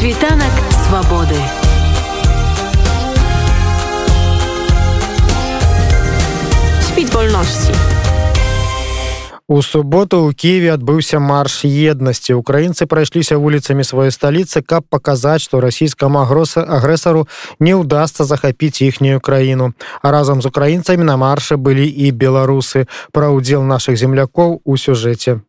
Світанак свабоды. Світ вольнасці. У суботу ў Киеве адбыўся марш еднасці. Украінцы прайшліся вуліцамі сваёй сталіцы, каб паказаць, што расійскаму агроса агрэсару не ўдасца захапіць іхнюю краіну. А разам з украінцамі на маршы былі і беларусы. Пра ўдзел нашых землякоў у сюжэце.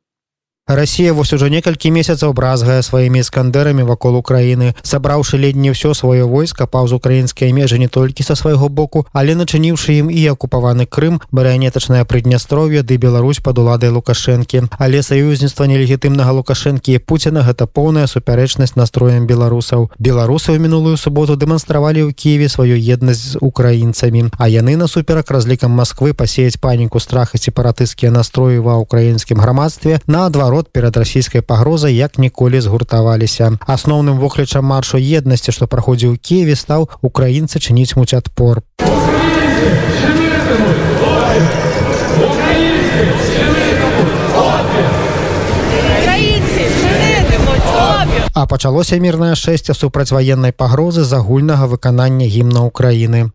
Расія вось ужо некалькі месяцаў бразгае сваімі іскандерамі вакол Украіны, сабраўшы ледь не ўсё сваё войска паўз украінскія межы не толькі са свайго боку, але начыніўшы ім і акупаваны Крым, марыянетачнае прыднястров'е ды Беларусь пад уладай лукашэнкі. Але саюзніцтва нелегітымнага лукашэнкі і Пуціна гэта поўная супярэчнасць настроем беларусаў. Беларусы ў мінулую суботу дэманстравалі ў Киеве сваю еднасць з украінцамі, а яны насуперак разлікам Масквы пасеяць паніку страх і сепаратысцкія настроі ва ўкраінскім грамадстве на два наадварот перад расійскай пагрозай як ніколі згуртаваліся асноўным воклічам маршу еднасці што праходзіў киеве стаў украінцы чыніць муць адпор А пачалося мірнае шэсце супрацьваеннай пагрозы з агульнага выканання гімна ўкраіны.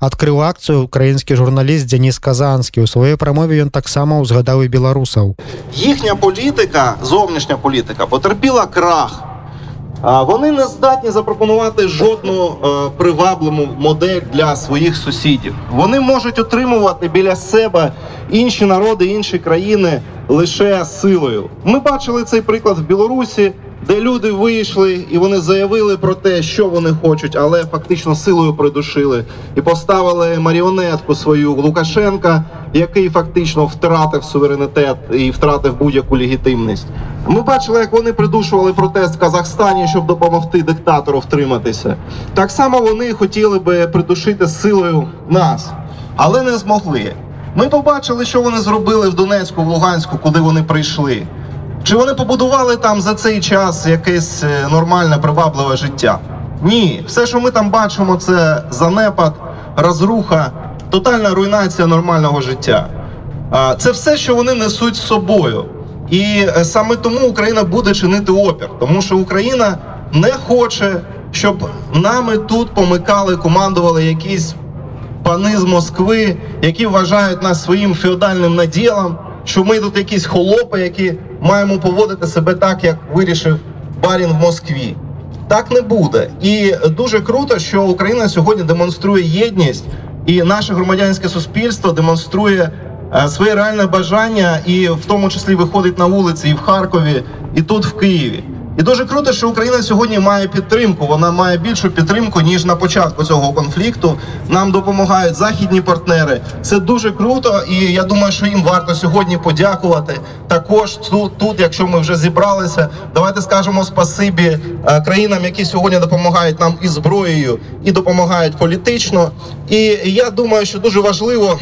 адкрыў акцыю украінскі журналіст Дзяніс казанскі у сваёй прамове ён таксама ўзгадаў і беларусаў їхня політика зовнішня політика потерпіла крах вони не здатні запропонувати жодну привабливу модель для своїх сусідів вони можуть отримувати біля себе інші народи інші країни лише силою ми бачили цей приклад в білорусі де люди вийшли і вони заявили про те, що вони хочуть, але фактично силою придушили і поставили маріонетку свою Лукашенка, який фактично втратив суверенітет і втратив будь-яку легітимність. Ми бачили, як вони придушували протест в Казахстані, щоб допомогти диктатору втриматися. Так само вони хотіли би придушити силою нас, але не змогли. Ми побачили, що вони зробили в Донецьку, в Луганську, куди вони прийшли. Чи вони побудували там за цей час якесь е, нормальне, привабливе життя? Ні, все, що ми там бачимо, це занепад, розруха, тотальна руйнація нормального життя. Це все, що вони несуть з собою. І е, саме тому Україна буде чинити опір, тому що Україна не хоче, щоб нами тут помикали, командували якісь пани з Москви, які вважають нас своїм феодальним наділом що ми тут якісь холопи, які маємо поводити себе так, як вирішив барін в Москві. Так не буде. І дуже круто, що Україна сьогодні демонструє єдність, і наше громадянське суспільство демонструє е, своє реальне бажання, і в тому числі виходить на вулиці і в Харкові, і тут в Києві. І дуже круто, що Україна сьогодні має підтримку. Вона має більшу підтримку ніж на початку цього конфлікту. Нам допомагають західні партнери. Це дуже круто, і я думаю, що їм варто сьогодні подякувати. Також тут, тут якщо ми вже зібралися, давайте скажемо спасибі е, країнам, які сьогодні допомагають нам і зброєю, і допомагають політично. І я думаю, що дуже важливо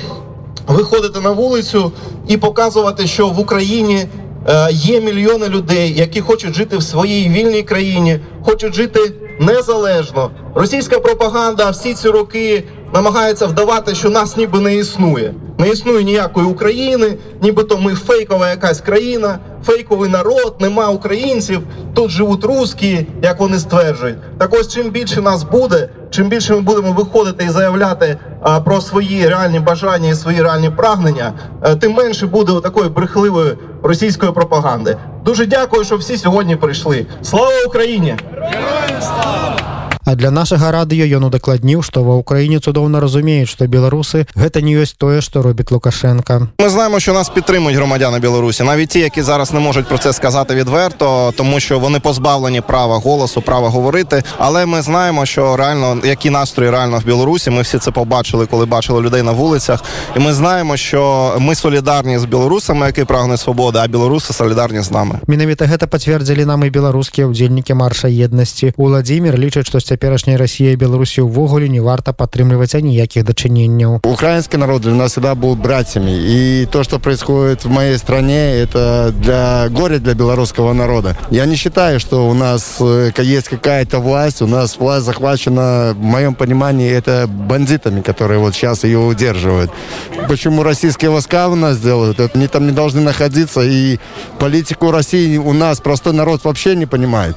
виходити на вулицю і показувати, що в Україні. Е, є мільйони людей, які хочуть жити в своїй вільній країні, хочуть жити незалежно. Російська пропаганда всі ці роки намагається вдавати, що нас ніби не існує. Не існує ніякої України, нібито ми фейкова якась країна, фейковий народ, нема українців. Тут живуть русські, як вони стверджують. Так ось чим більше нас буде, чим більше ми будемо виходити і заявляти а, про свої реальні бажання і свої реальні прагнення, а, е, тим менше буде такої брехливої російської пропаганди. Дуже дякую, що всі сьогодні прийшли. Слава Україні! Героям слава! А для нашага радыё ён удакладніў, што ва ўкраіне цудоўна разумеюць, што беларусы гэта не ёсць тое, што робіць Лукашенко. Ми знаємо, що нас підтримують громадяни Білорусі, навіть ті, які зараз не можуть про це сказати відверто, тому що вони позбавлені права голосу, права говорити. Але ми знаємо, що реально які настрої реально в Білорусі. Ми всі це побачили, коли бачили людей на вулицях. І ми знаємо, що ми солідарні з білорусами, які прагнуть свободи, а білоруси солідарні з нами. Менавіта гэта пацвердзілі нам і беларускія ўдзельнікі марша еднасці. Уладзімир лічыць, што з цяперашняй Расіі і Беларусі ўвогуле не варта падтрымліваць аніякіх дачыненняў. Украинский народ для нас всегда был братьями. И то, что происходит в моей стране, это для горя для белорусского народа. Я не считаю, что у нас э, есть какая-то власть. У нас власть захвачена, в моем понимании, это бандитами, которые вот сейчас ее удерживают. Почему российские войска у нас делают? Это они там не должны находиться. И политику России у нас простой народ вообще не понимает.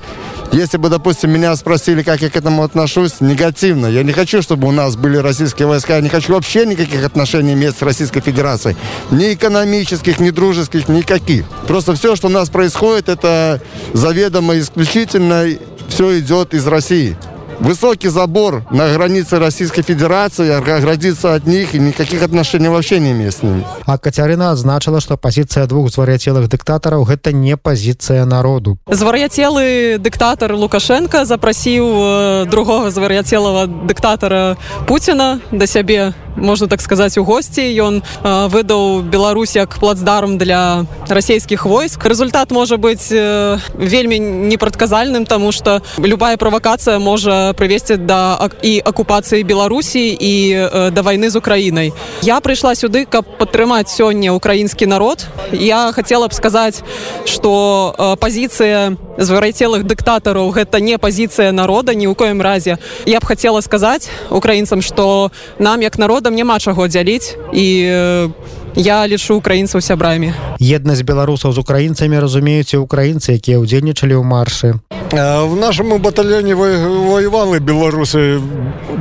Если бы, допустим, меня спросили, как я к этому отношусь, негативно. Я не хочу, чтобы у нас были российские войска. Я не хочу вообще никаких отношений иметь с Российской Федерацией. Ни экономических, ни дружеских, никаких. Просто все, что у нас происходит, это заведомо исключительно все идет из России. Высокий забор на границе Российской Федерации, оградиться от них и никаких отношений вообще не имеет с ними. А Кацярына адзначыла, што пазіцыя двух звар'яцелых дыктатараў гэта не пазіцыя народу. звар'яцелы дыктатар лукашенко запрасіў э, другога звар'яцелага дыктатара пуціна да сябе можна так сказаць у госці ён э, выдаў Беларусь як плацдарм для расійскіх войск результат можа быць э, вельмі непрадказальным тому что любая правакацыя можа прывесці да ак- і акупацыі Беларусі і э, да вайны з Украінай я прыйшла сюды каб падтрымаць сёння украінскі народ я хотела б сказаць что э, пазіцыя Звар'яцелых дыктатараў гэта не пазіцыя народа ні ў коім разе я б хотела сказаць украінцам что нам як народам няма чаго дзяліць і э, я лічу украінцаў сябрамі Еднасць беларусаў з украінцамі разумеюць і украінцы, якія ўдзельнічалі ў маршы. В нашому батальйоні вой- воювали білоруси,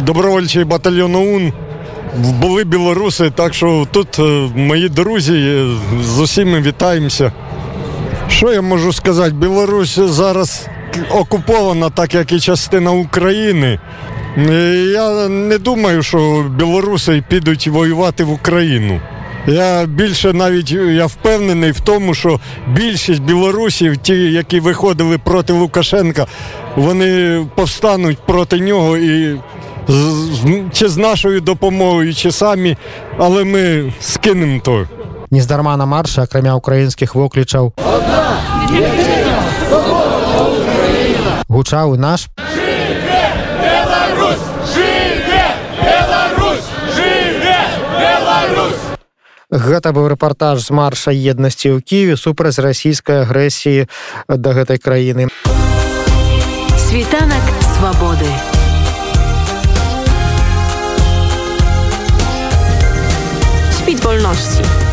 добровольчий батальйон ОУН. Були білоруси, так що тут мої друзі, з усіма вітаємося. Що я можу сказати? Білорусь зараз окупована, так як і частина України. Я не думаю, що білоруси підуть воювати в Україну. Я більше навіть я впевнений в тому, що більшість білорусів, ті, які виходили проти Лукашенка, вони повстануть проти нього і чи з нашою допомогою, чи самі, але ми скинемо то. Нездарма на маршы, акрамя ўкраінскіх воклічаў. Гучаў і наш Гэта быў рэпартаж з марша еднасці ў Киеве супраць расійскай агрэсіі да гэтай краіны. Світанак свабоды. Świt wolności.